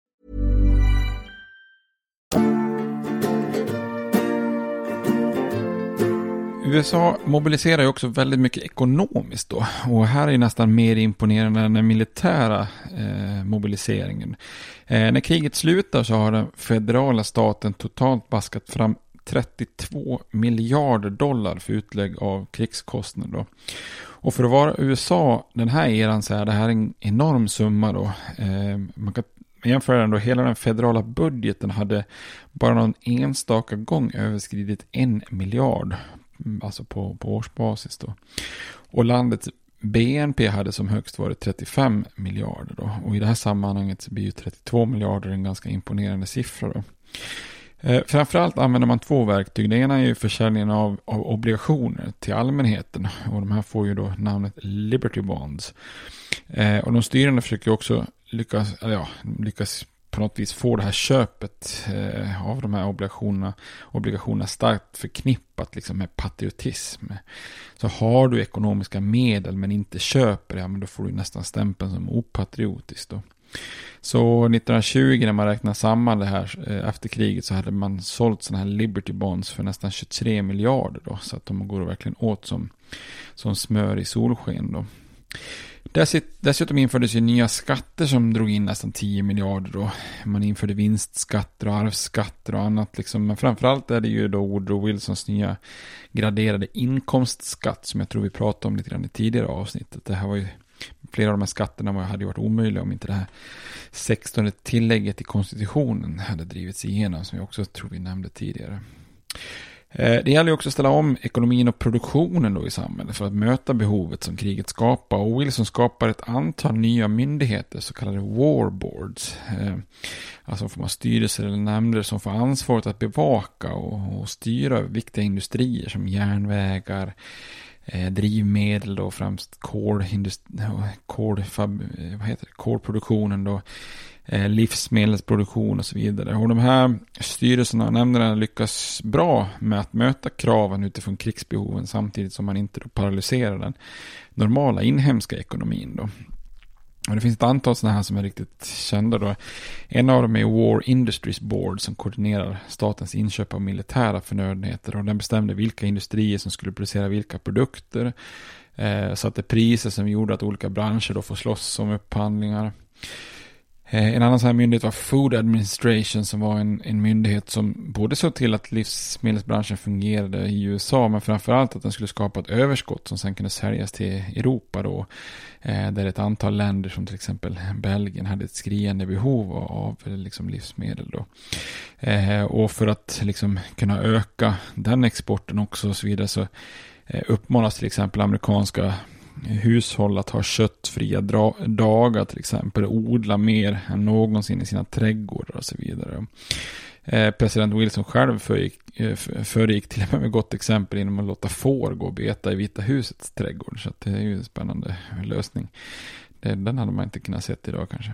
Speaker 2: USA mobiliserar ju också väldigt mycket ekonomiskt då. Och här är nästan mer imponerande än den militära eh, mobiliseringen. Eh, när kriget slutar så har den federala staten totalt baskat fram 32 miljarder dollar för utlägg av krigskostnader. Då. Och för att vara USA den här eran så är det här en enorm summa då. Eh, man kan jämföra den då, hela den federala budgeten hade bara någon enstaka gång överskridit en miljard. Alltså på, på årsbasis då. Och landets BNP hade som högst varit 35 miljarder då. Och i det här sammanhanget så blir ju 32 miljarder en ganska imponerande siffra då. Eh, framförallt använder man två verktyg. Det ena är ju försäljningen av, av, obligationer till allmänheten. Och de här får ju då namnet Liberty Bonds. Eh, och de styrande försöker också lyckas, eller ja, lyckas på något vis får det här köpet eh, av de här obligationerna, obligationerna starkt förknippat liksom med patriotism. Så har du ekonomiska medel men inte köper, ja men då får du nästan stämpeln som opatriotisk då. Så 1920 när man räknar samman det här eh, efter kriget så hade man sålt sådana här Liberty Bonds för nästan 23 miljarder då. Så att de går verkligen åt som, som smör i solsken då. Dessutom infördes ju nya skatter som drog in nästan 10 miljarder då. Man införde vinstskatter och arvsskatter och annat liksom. Men framförallt är det ju då Woodrow Wilsons nya graderade inkomstskatt som jag tror vi pratade om lite grann i tidigare avsnittet. Det här var ju flera av de här skatterna hade ju varit omöjliga om inte det här 16 tillägget i konstitutionen hade drivits igenom som jag också tror vi nämnde tidigare. Eh, det gäller också att ställa om ekonomin och produktionen då i samhället för att möta behovet som kriget skapar. Och Wilson skapar ett antal nya myndigheter, så kallade warboards. Eh, alltså får man styrelser eller nämnder som får ansvaret att bevaka och, styra viktiga industrier som järnvägar, eh, drivmedel då, främst eh, kolproduktionen då, eh, Eh, livsmedelsproduktion och så vidare. Och de här styrelserna och nämnderna lyckas bra med att möta kraven utifrån krigsbehoven samtidigt som man inte då paralyserar den normala inhemska ekonomin då. Och det finns ett antal sådana här som är riktigt kända då. En av dem är War Industries Board som koordinerar statens inköp av militära förnödenheter. Och den bestämde vilka industrier som skulle producera vilka produkter. Eh, satte priser som gjorde att olika branscher då får slåss om upphandlingar. Eh, en annan sån här myndighet var Food Administration som var en, en myndighet som både såg till att livsmedelsbranschen fungerade i USA men framförallt att den skulle skapa ett överskott som sen kunde säljas till Europa då. Eh, där ett antal länder som till exempel Belgien hade ett skriande behov av liksom, livsmedel då. Eh, och för att liksom kunna öka den exporten också och så vidare så eh, uppmanas till exempel amerikanska hushåll att ha köttfria dagar till exempel, odla mer än någonsin i sina trädgårdar och så vidare. Eh, president Wilson själv föregick, eh, föregick till och med med gott exempel genom att låta får gå och beta i Vita husets trädgård. Så det är ju en spännande lösning. Den hade man inte kunnat se idag kanske.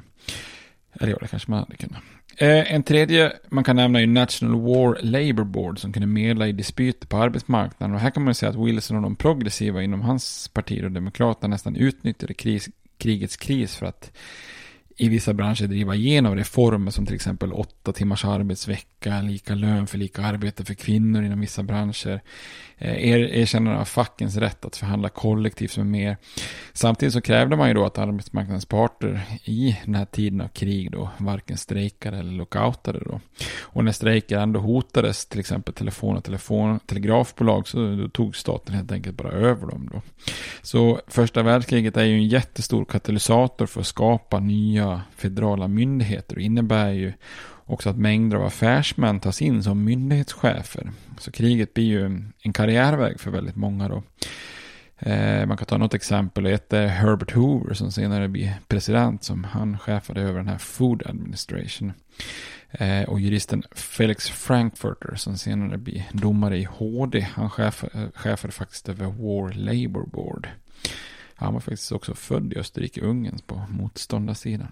Speaker 2: Eller ja, det kanske man hade kunnat. Eh, en tredje man kan nämna är National War Labour Board som kunde medla i dispyter på arbetsmarknaden. Och här kan man säga att Wilson och de progressiva inom hans parti och Demokraterna nästan utnyttjade kris, krigets kris för att i vissa branscher driva igenom reformer som till exempel åtta timmars arbetsvecka, lika lön för lika arbete för kvinnor inom vissa branscher, eh, er, erkännande av fackens rätt att förhandla kollektivt med mer. Samtidigt så krävde man ju då att arbetsmarknadens parter i den här tiden av krig då varken strejkade eller lockoutade då. Och när strejker ändå hotades, till exempel telefon och telefon, telegrafbolag, så då tog staten helt enkelt bara över dem då. Så första världskriget är ju en jättestor katalysator för att skapa nya federala myndigheter och innebär ju också att mängder av affärsmän tas in som myndighetschefer. Så kriget blir ju en karriärväg för väldigt många då. Eh, man kan ta något exempel, ett är Herbert Hoover som senare blir president som han chefade över den här Food Administration. Eh, och juristen Felix Frankfurter som senare blir domare i HD, han eh, chefade faktiskt över War Labour Board. Han var faktiskt också född i Österrike-Ungern på motståndarsidan.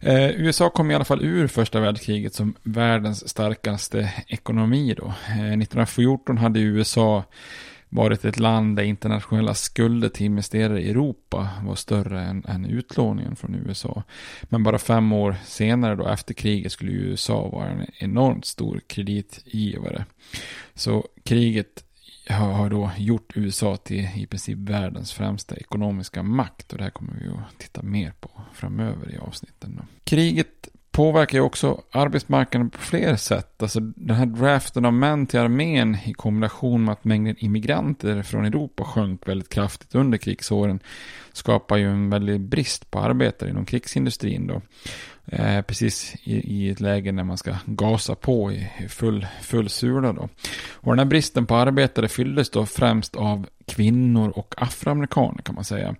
Speaker 2: Eh, USA kom i alla fall ur första världskriget som världens starkaste ekonomi då. Eh, 1914 hade USA varit ett land där internationella skulder till investerare i Europa var större än, än utlåningen från USA. Men bara fem år senare då efter kriget skulle USA vara en enormt stor kreditgivare. Så kriget har då gjort USA till i princip världens främsta ekonomiska makt. Och det här kommer vi att titta mer på framöver i avsnitten. Då. Kriget påverkar ju också arbetsmarknaden på fler sätt. Alltså den här draften av män till armén i kombination med att mängden immigranter från Europa sjönk väldigt kraftigt under krigsåren skapar ju en väldig brist på arbetare inom krigsindustrin då. Eh, precis i, i, ett läge när man ska gasa på i full, full sula då. Och den här bristen på arbetare fylldes då främst av kvinnor och afroamerikaner kan man säga.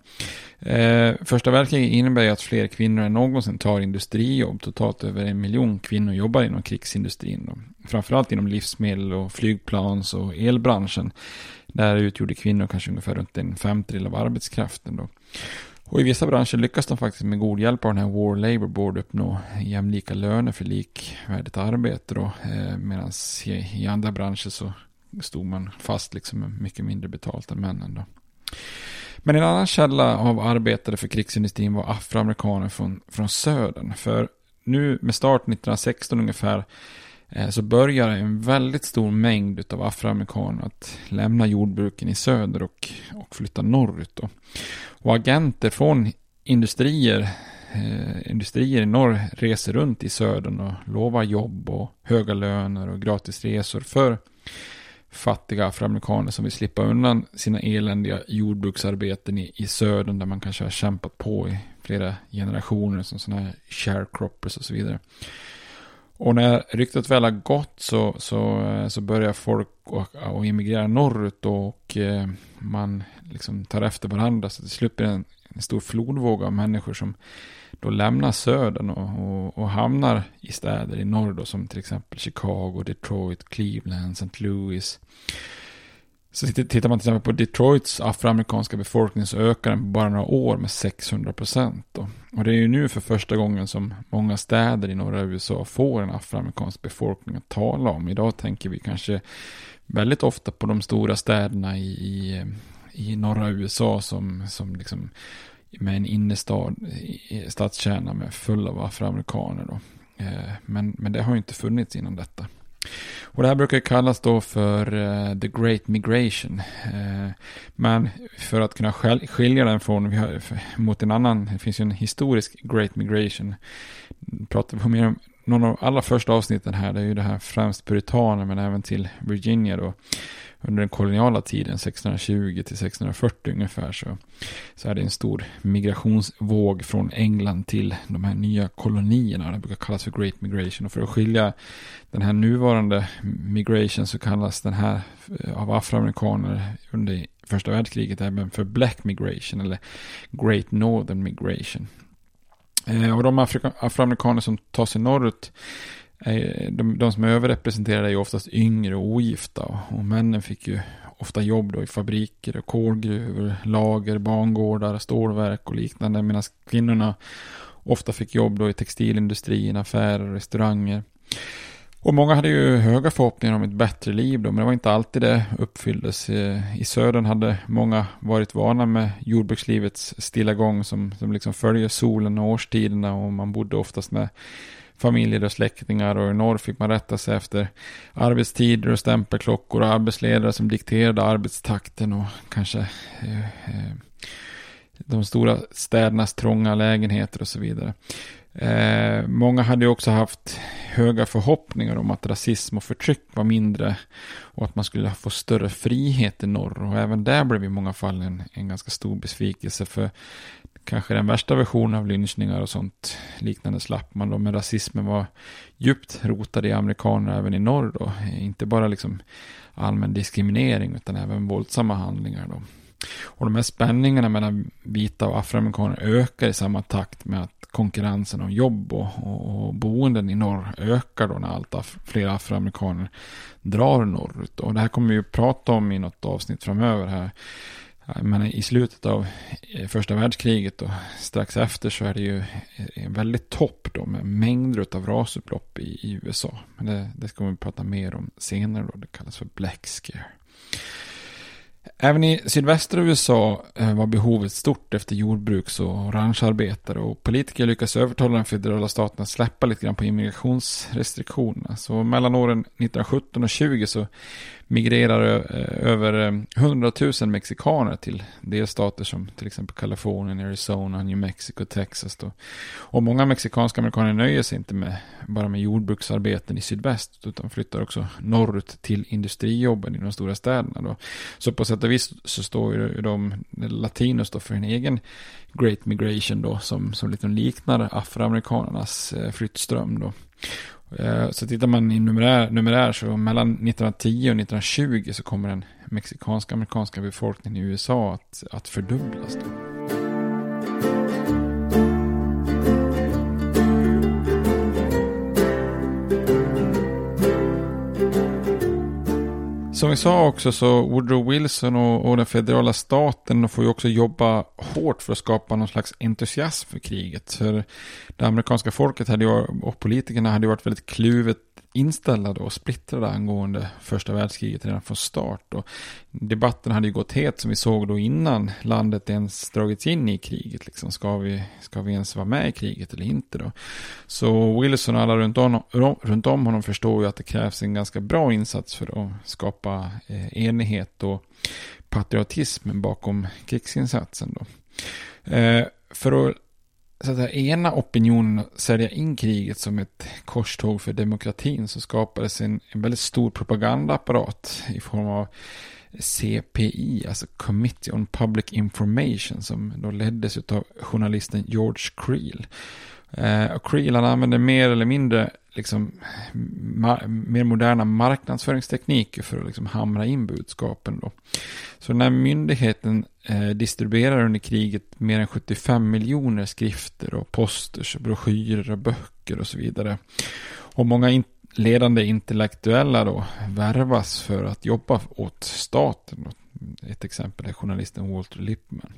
Speaker 2: Eh, första världskriget innebär ju att fler kvinnor än någonsin tar industrijobb. Totalt över en miljon kvinnor jobbar inom krigsindustrin. Då. Framförallt inom livsmedel och flygplans och elbranschen. Där utgjorde kvinnor kanske ungefär runt en femtedel av arbetskraften. Då. Och i vissa branscher lyckas de faktiskt med god hjälp av den här War Labour Board uppnå jämlika löner för likvärdigt arbete. Då. Eh, Medan i, i andra branscher så stod man fast liksom med mycket mindre betalt än männen. Då. Men en annan källa av arbetare för krigsindustrin var afroamerikaner från, från södern. För nu med start 1916 ungefär Eh, så börjar en väldigt stor mängd av afroamerikaner att lämna jordbruken i söder och, och flytta norrut. Då. Och agenter från industrier, eh, industrier i norr reser runt i södern och lovar jobb och höga löner och gratis resor för fattiga afroamerikaner som vill slippa undan sina eländiga jordbruksarbeten i, i södern där man kanske har kämpat på i flera generationer som sådana här sharecroppers och så vidare. Och när ryktet väl har gått så, så, eh, så börjar folk att emigrera norrut och eh, man liksom tar efter varandra så till slut blir det en, en stor flodvåg av människor som då lämnar södern och, och, och, hamnar i städer i norr då, som till exempel Chicago, Detroit, Cleveland, St. Louis. Så tittar man till exempel på Detroits afroamerikanska befolkning så ökar den på bara några år med 600 procent. Och det är ju nu för första gången som många städer i norra USA får en afroamerikansk befolkning att tala om. Idag tänker vi kanske väldigt ofta på de stora städerna i, i, i norra USA som, som liksom med en innerstad, stadskärna med full av afroamerikaner. Då. Eh, men, men det har ju inte funnits innan detta. Och det här brukar kallas då för uh, the great migration. Uh, men för att kunna skilja den från, vi har, mot en annan, det finns ju en historisk great migration. Pratar vi mer om någon av allra första avsnitten här, det är ju det här främst puritaner men även till Virginia då under den koloniala tiden, 1620 till 1640 ungefär, så, så är det en stor migrationsvåg från England till de här nya kolonierna. Det brukar kallas för Great Migration. Och för att skilja den här nuvarande migration så kallas den här eh, av afroamerikaner under första världskriget även för Black Migration eller Great Northern Migration. Eh, och de afroamerikaner som tar sig norrut Eh, de, de som är överrepresenterade är ju oftast yngre och ogifta. Och männen fick ju ofta jobb då i fabriker, och kolgruvor, lager, bangårdar, stålverk och liknande. Medan kvinnorna ofta fick jobb då i textilindustrin, affärer, och restauranger. Och många hade ju höga förhoppningar om ett bättre liv då, men det var inte alltid det uppfylldes. Eh, I södern hade många varit vana med jordbrukslivets stilla gång som, som liksom följer solen och årstiderna och man bodde oftast med familjer och släktingar och i norr fick man rätta sig efter arbetstider och stämpelklockor och arbetsledare som dikterade arbetstakten och kanske eh, eh de stora städernas trånga lägenheter och så vidare. Eh, många hade också haft höga förhoppningar om att rasism och förtryck var mindre och att man skulle få större frihet i norr. Och även där blev i många fall en, en ganska stor besvikelse för kanske den värsta versionen av lynchningar och sånt liknande slapp man då. Men rasismen var djupt rotad i amerikaner även i norr då. Inte bara liksom allmän diskriminering utan även våldsamma handlingar då. Och de här spänningarna mellan vita och afroamerikaner ökar i samma takt med att konkurrensen om jobb och, och, och boenden i norr ökar då när allt af, fler afroamerikaner drar norrut. Och det här kommer vi att prata om i något avsnitt framöver här. Men i slutet av eh, första världskriget och strax efter så är det ju eh, en väldigt topp då med mängder av rasupplopp i, i USA. Men det, det ska vi prata mer om senare då. Det kallas för Black Scare. Även i sydvästra USA eh, var behovet stort efter jordbruks och rancharbetare och politiker lyckades övertala den federala staten att släppa lite grann på immigrationsrestriktionerna. Så mellan åren 1917 och 20 så migrerar över eh, 100 000 mexikaner till delstater som till exempel Kalifornien, Arizona, New Mexico, Texas. Då. Och många mexikanska amerikaner nöjer sig inte med, bara med jordbruksarbeten i sydväst utan flyttar också norrut till industrijobben i de stora städerna. Då. Så på sätt och vis så står ju de latinos då för en egen Great Migration då som, som lite liknar afroamerikanernas eh, flyttström då. Eh, så tittar man i numerär, numerär så mellan 1910 och 1920 så kommer den mexikanska amerikanska befolkningen i USA att, att fördubblas. Då. Som vi sa också så Woodrow Wilson och, och den federala staten får ju också jobba hårt för att skapa någon slags entusiasm för kriget. För det amerikanska folket hade ju, och politikerna hade ju varit väldigt kluvet inställda och splittrade angående första världskriget redan från start. Och debatten hade ju gått het som vi såg då innan landet ens dragits in i kriget. Liksom, ska, vi, ska vi ens vara med i kriget eller inte då? Så Wilson och alla runt om, runt om honom förstår ju att det krävs en ganska bra insats för att skapa eh, enighet och patriotism bakom krigsinsatsen. Då. Eh, för att så att säga, ena opinionen och sälja in kriget som ett korståg för demokratin så skapades en, en väldigt stor propagandaapparat i form av CPI, alltså Committee on Public Information, som då leddes av journalisten George Creel. Eh, och Creel han använde mer eller mindre liksom, mer moderna marknadsföringstekniker för att liksom hamra in budskapen. Då. Så när myndigheten eh, distribuerar under kriget mer än 75 miljoner skrifter och posters och broschyrer och böcker och så vidare. Och många in ledande intellektuella då värvas för att jobba åt staten. Ett exempel är journalisten Walter Lippmann.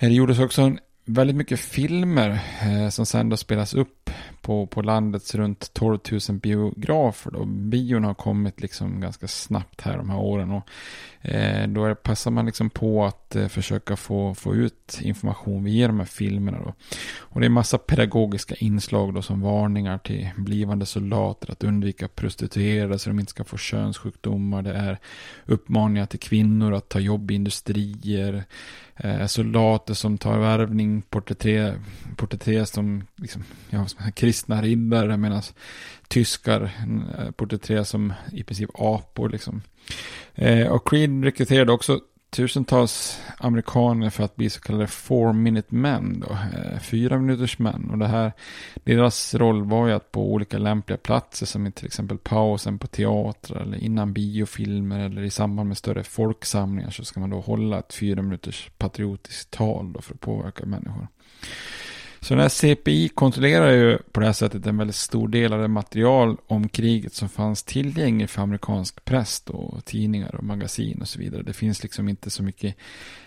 Speaker 2: Det gjordes också en väldigt mycket filmer eh, som sen då spelas upp på, på landets runt 12 000 biografer. Då. Bion har kommit liksom ganska snabbt här de här åren. Och, eh, då passar man liksom på att eh, försöka få, få ut information via de här filmerna. Då. Och det är massa pedagogiska inslag då, som varningar till blivande soldater att undvika prostituerade så de inte ska få könssjukdomar. Det är uppmaningar till kvinnor att ta jobb i industrier eh, soldater som tar värvning, porträtteras som liksom, ja, kristna riddare medan tyskar eh, porträtteras som i princip apor. Liksom. Eh, och Creed rekryterade också tusentals amerikaner för att bli så kallade four minute men, då, eh, fyra minuters män. Och det här, deras roll var ju att på olika lämpliga platser som i till exempel pausen på teatrar eller innan biofilmer eller i samband med större folksamlingar så ska man då hålla ett fyra minuters patriotiskt tal då för att påverka människor. Så den här CPI kontrollerar ju på det här sättet en väldigt stor del av det material om kriget som fanns tillgängligt för amerikansk press och tidningar och magasin och så vidare. Det finns liksom inte så mycket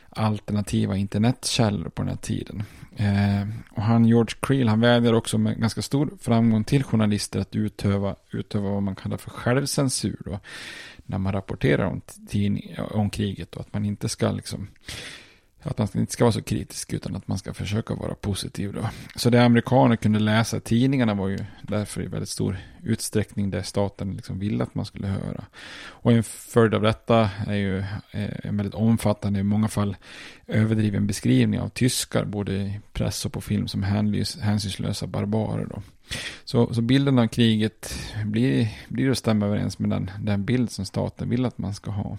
Speaker 2: alternativa internetkällor på den här tiden. Eh, och han, George Creel, han vädjar också med ganska stor framgång till journalister att utöva, utöva vad man kallar för självcensur då, när man rapporterar om, tidning, om kriget och att man inte ska liksom att man inte ska vara så kritisk utan att man ska försöka vara positiv. Då. Så det amerikaner kunde läsa i tidningarna var ju därför i väldigt stor utsträckning det staten liksom ville att man skulle höra. Och en följd av detta är ju eh, en väldigt omfattande, i många fall överdriven beskrivning av tyskar, både i press och på film, som hänsynslösa barbarer. Då. Så, så bilden av kriget blir, blir att stämma överens med den, den bild som staten vill att man ska ha.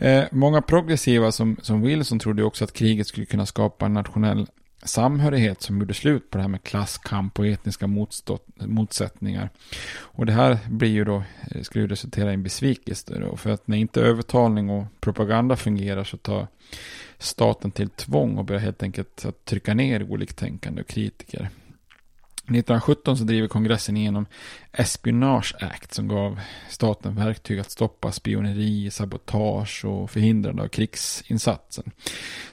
Speaker 2: Eh, många progressiva som, som Wilson trodde också att kriget skulle kunna skapa en nationell samhörighet som gjorde slut på det här med klasskamp och etniska motstått, motsättningar. Och det här blir ju då, eh, skulle ju resultera i en besvikelse då, för att när inte övertalning och propaganda fungerar så tar staten till tvång och börjar helt enkelt att trycka ner oliktänkande och kritiker. 1917 så driver kongressen igenom Espionage Act som gav staten verktyg att stoppa spioneri, sabotage och förhindrande av krigsinsatsen.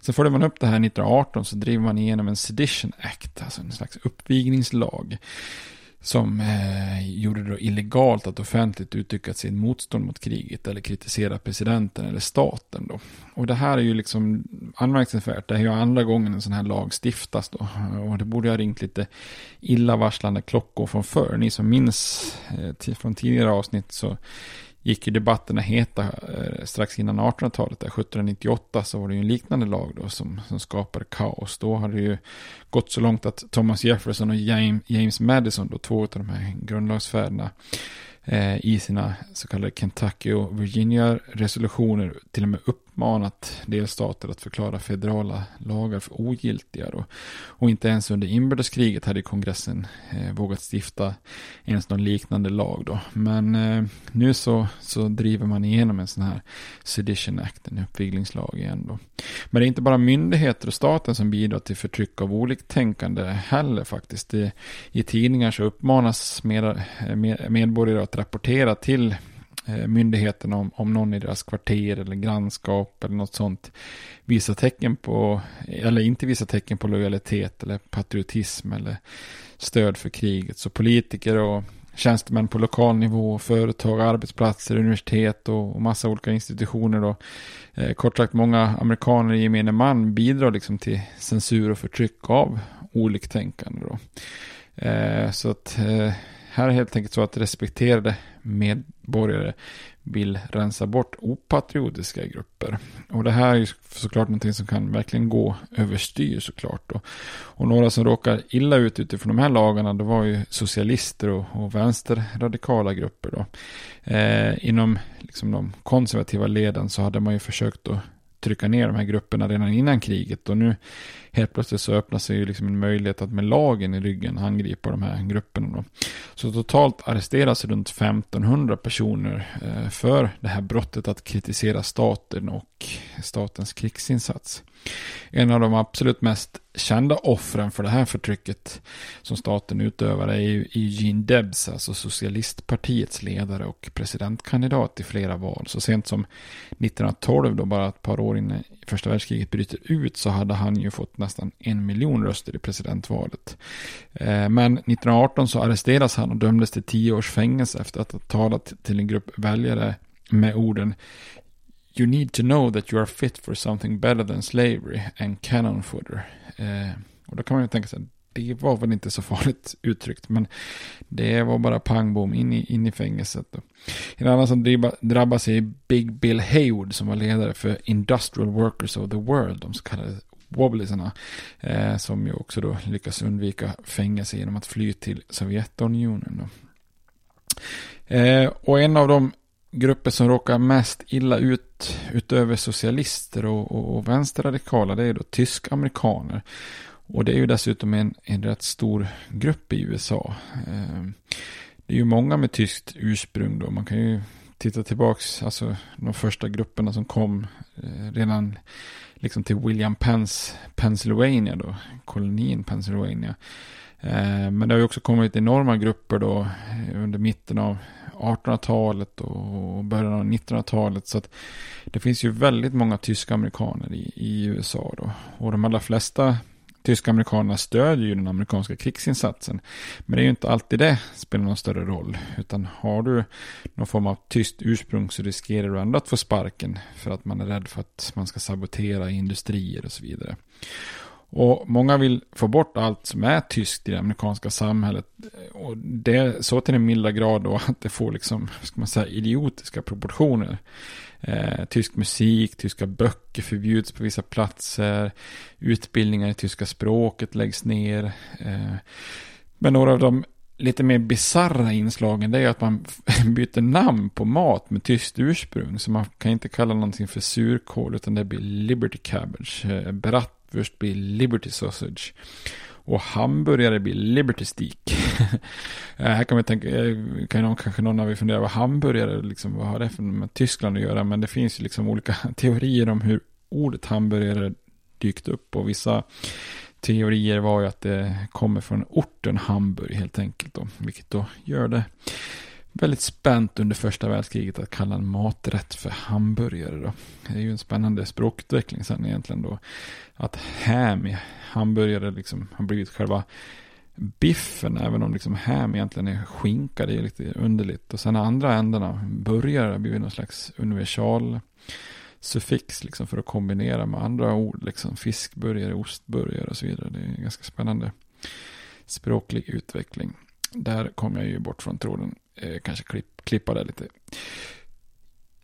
Speaker 2: Sen följer man upp det här 1918 så driver man igenom en Sedition Act, alltså en slags uppvigningslag som eh, gjorde det illegalt att offentligt uttrycka sin motstånd mot kriget eller kritisera presidenten eller staten. Då. Och det här är ju liksom anmärkningsvärt. Det är ju andra gången en sån här lag stiftas då. Och det borde ha ringt lite illavarslande klockor från förr. Ni som minns eh, från tidigare avsnitt så gick ju debatterna heta eh, strax innan 1800-talet. 1798 så var det ju en liknande lag då som, som skapade kaos. Då hade det ju gått så långt att Thomas Jefferson och James, Madison, då två av de här grundlagsfäderna, eh, i sina så kallade Kentucky och Virginia-resolutioner till och med uppmanat delstater att förklara federala lagar för ogiltiga. Då. Och inte ens under inbördeskriget hade kongressen eh, vågat stifta ens någon liknande lag. Då. Men eh, nu så, så driver man igenom en sån här Sedition Act, en uppviglingslag igen. Då. Men det är inte bara myndigheter och staten som bidrar till förtryck av oliktänkande heller faktiskt. Det, I tidningar så uppmanas med, eh, med, medborgare att rapportera till Eh, myndigheterna om, om någon i deras kvarter eller grannskap eller något sånt visar tecken på, eller inte visar tecken på lojalitet eller patriotism eller stöd för kriget. Så politiker och tjänstemän på lokal nivå, företag, arbetsplatser, universitet och, och massa olika institutioner. Då. Eh, kort sagt, många amerikaner i gemene man bidrar liksom till censur och förtryck av oliktänkande. Då. Eh, så att eh, här är helt enkelt så att respekterade medborgare vill rensa bort opatriotiska grupper. Och det här är ju såklart någonting som kan verkligen gå överstyr såklart. Då. Och några som råkar illa ut utifrån de här lagarna, det var ju socialister och, och vänsterradikala grupper. Då. Eh, inom liksom, de konservativa leden så hade man ju försökt att trycka ner de här grupperna redan innan kriget. Och nu helt plötsligt så öppnar sig ju liksom en möjlighet att med lagen i ryggen angripa de här grupperna. Då. Så totalt arresteras runt 1500 personer eh, för det här brottet att kritisera staten och statens krigsinsats. En av de absolut mest kända offren för det här förtrycket som staten utövar är ju Eugene Debs, alltså socialistpartiets ledare och presidentkandidat i flera val. Så sent som 1912, då bara ett par år innan första världskriget bryter ut, så hade han ju fått nästan en miljon röster i presidentvalet. Eh, men 1918 så arresteras han och dömdes till tio års fängelse efter att ha talat till en grupp väljare med orden You need to know that you are fit for something better than slavery and cannon fodder. Eh, och då kan man ju tänka sig, det var väl inte så farligt uttryckt, men det var bara pang bom in i, in i fängelset. Då. En annan som drabbas är Big Bill Haywood som var ledare för Industrial Workers of the World, de så kallade wobblisarna. Eh, som ju också då lyckas undvika fängelse genom att fly till Sovjetunionen. Då. Eh, och en av de grupper som råkar mest illa ut utöver socialister och, och, och vänsterradikala det är då tysk-amerikaner. Och det är ju dessutom en, en rätt stor grupp i USA. Eh, det är ju många med tyskt ursprung då. Man kan ju titta tillbaks, alltså de första grupperna som kom eh, redan liksom till William Penns Pennsylvania då, kolonin Pennsylvania. Eh, men det har ju också kommit enorma grupper då eh, under mitten av 1800-talet och början av 1900-talet. Så att det finns ju väldigt många tyska amerikaner i, i USA då. Och de allra flesta tyska amerikanerna stödjer ju den amerikanska krigsinsatsen. Men det är ju inte alltid det spelar någon större roll. Utan har du någon form av tyst ursprung så riskerar du ändå att få sparken. För att man är rädd för att man ska sabotera industrier och så vidare. Och många vill få bort allt som är tyskt i det amerikanska samhället. Och det är så till den milda grad då att det får liksom, ska man säga, idiotiska proportioner. Eh, tysk musik, tyska böcker förbjuds på vissa platser. Utbildningar i tyska språket läggs ner. Eh, men några av de lite mer bizarra inslagen det är att man byter namn på mat med tyskt ursprung. Så man kan inte kalla någonting för surkål utan det blir Liberty Cabbage. Eh, Först blir Liberty Sausage. Och hamburgare blir Liberty Steak. Eh, här kan man tänka, eh, kan någon, kanske någon av er fundera vad hamburgare, liksom, vad har det för med Tyskland att göra? Men det finns ju liksom olika teorier om hur ordet hamburgare dykt upp. Och vissa teorier var ju att det kommer från orten Hamburg helt enkelt. Då, vilket då gör det väldigt spänt under första världskriget att kalla en maträtt för hamburgare. Då. Det är ju en spännande språkutveckling sen egentligen då. Att ham i hamburgare liksom har blivit själva biffen, även om liksom ham egentligen är skinka, det är lite underligt. Och sen andra ändarna, burgare, har blivit någon slags universal suffix liksom för att kombinera med andra ord, liksom fiskburgare, ostburgare och så vidare. Det är en ganska spännande språklig utveckling. Där kom jag ju bort från tråden, eh, kanske klipp, klippa det lite.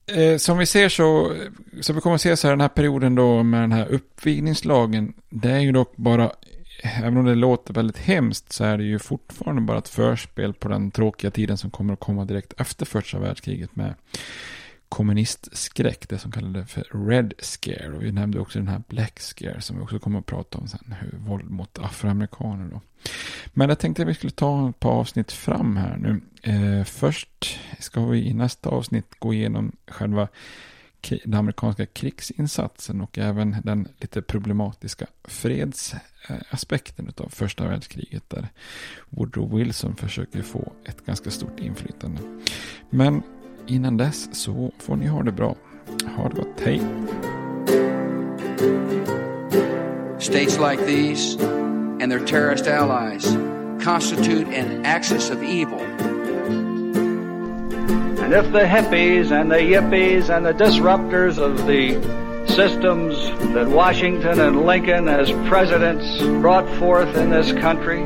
Speaker 2: Eh, som vi ser så, som vi kommer att se så här den här perioden då med den här uppvigningslagen, det är ju dock bara, även om det låter väldigt hemskt så är det ju fortfarande bara ett förspel på den tråkiga tiden som kommer att komma direkt efter första världskriget med kommunistskräck, det som kallades för Red Scare. Och vi nämnde också den här Black Scare som vi också kommer att prata om sen, hur våld mot afroamerikaner då. Men jag tänkte att vi skulle ta ett par avsnitt fram här nu. Eh, först ska vi i nästa avsnitt gå igenom själva den amerikanska krigsinsatsen och även den lite problematiska fredsaspekten av första världskriget där Woodrow Wilson försöker få ett ganska stort inflytande. Men innan dess så får ni ha det bra. Ha det gott, hej!
Speaker 3: States like these and their terrorist allies constitute an axis of evil.
Speaker 4: And if the hippies and the yippies and the disruptors of the systems that Washington and Lincoln as presidents brought forth in this country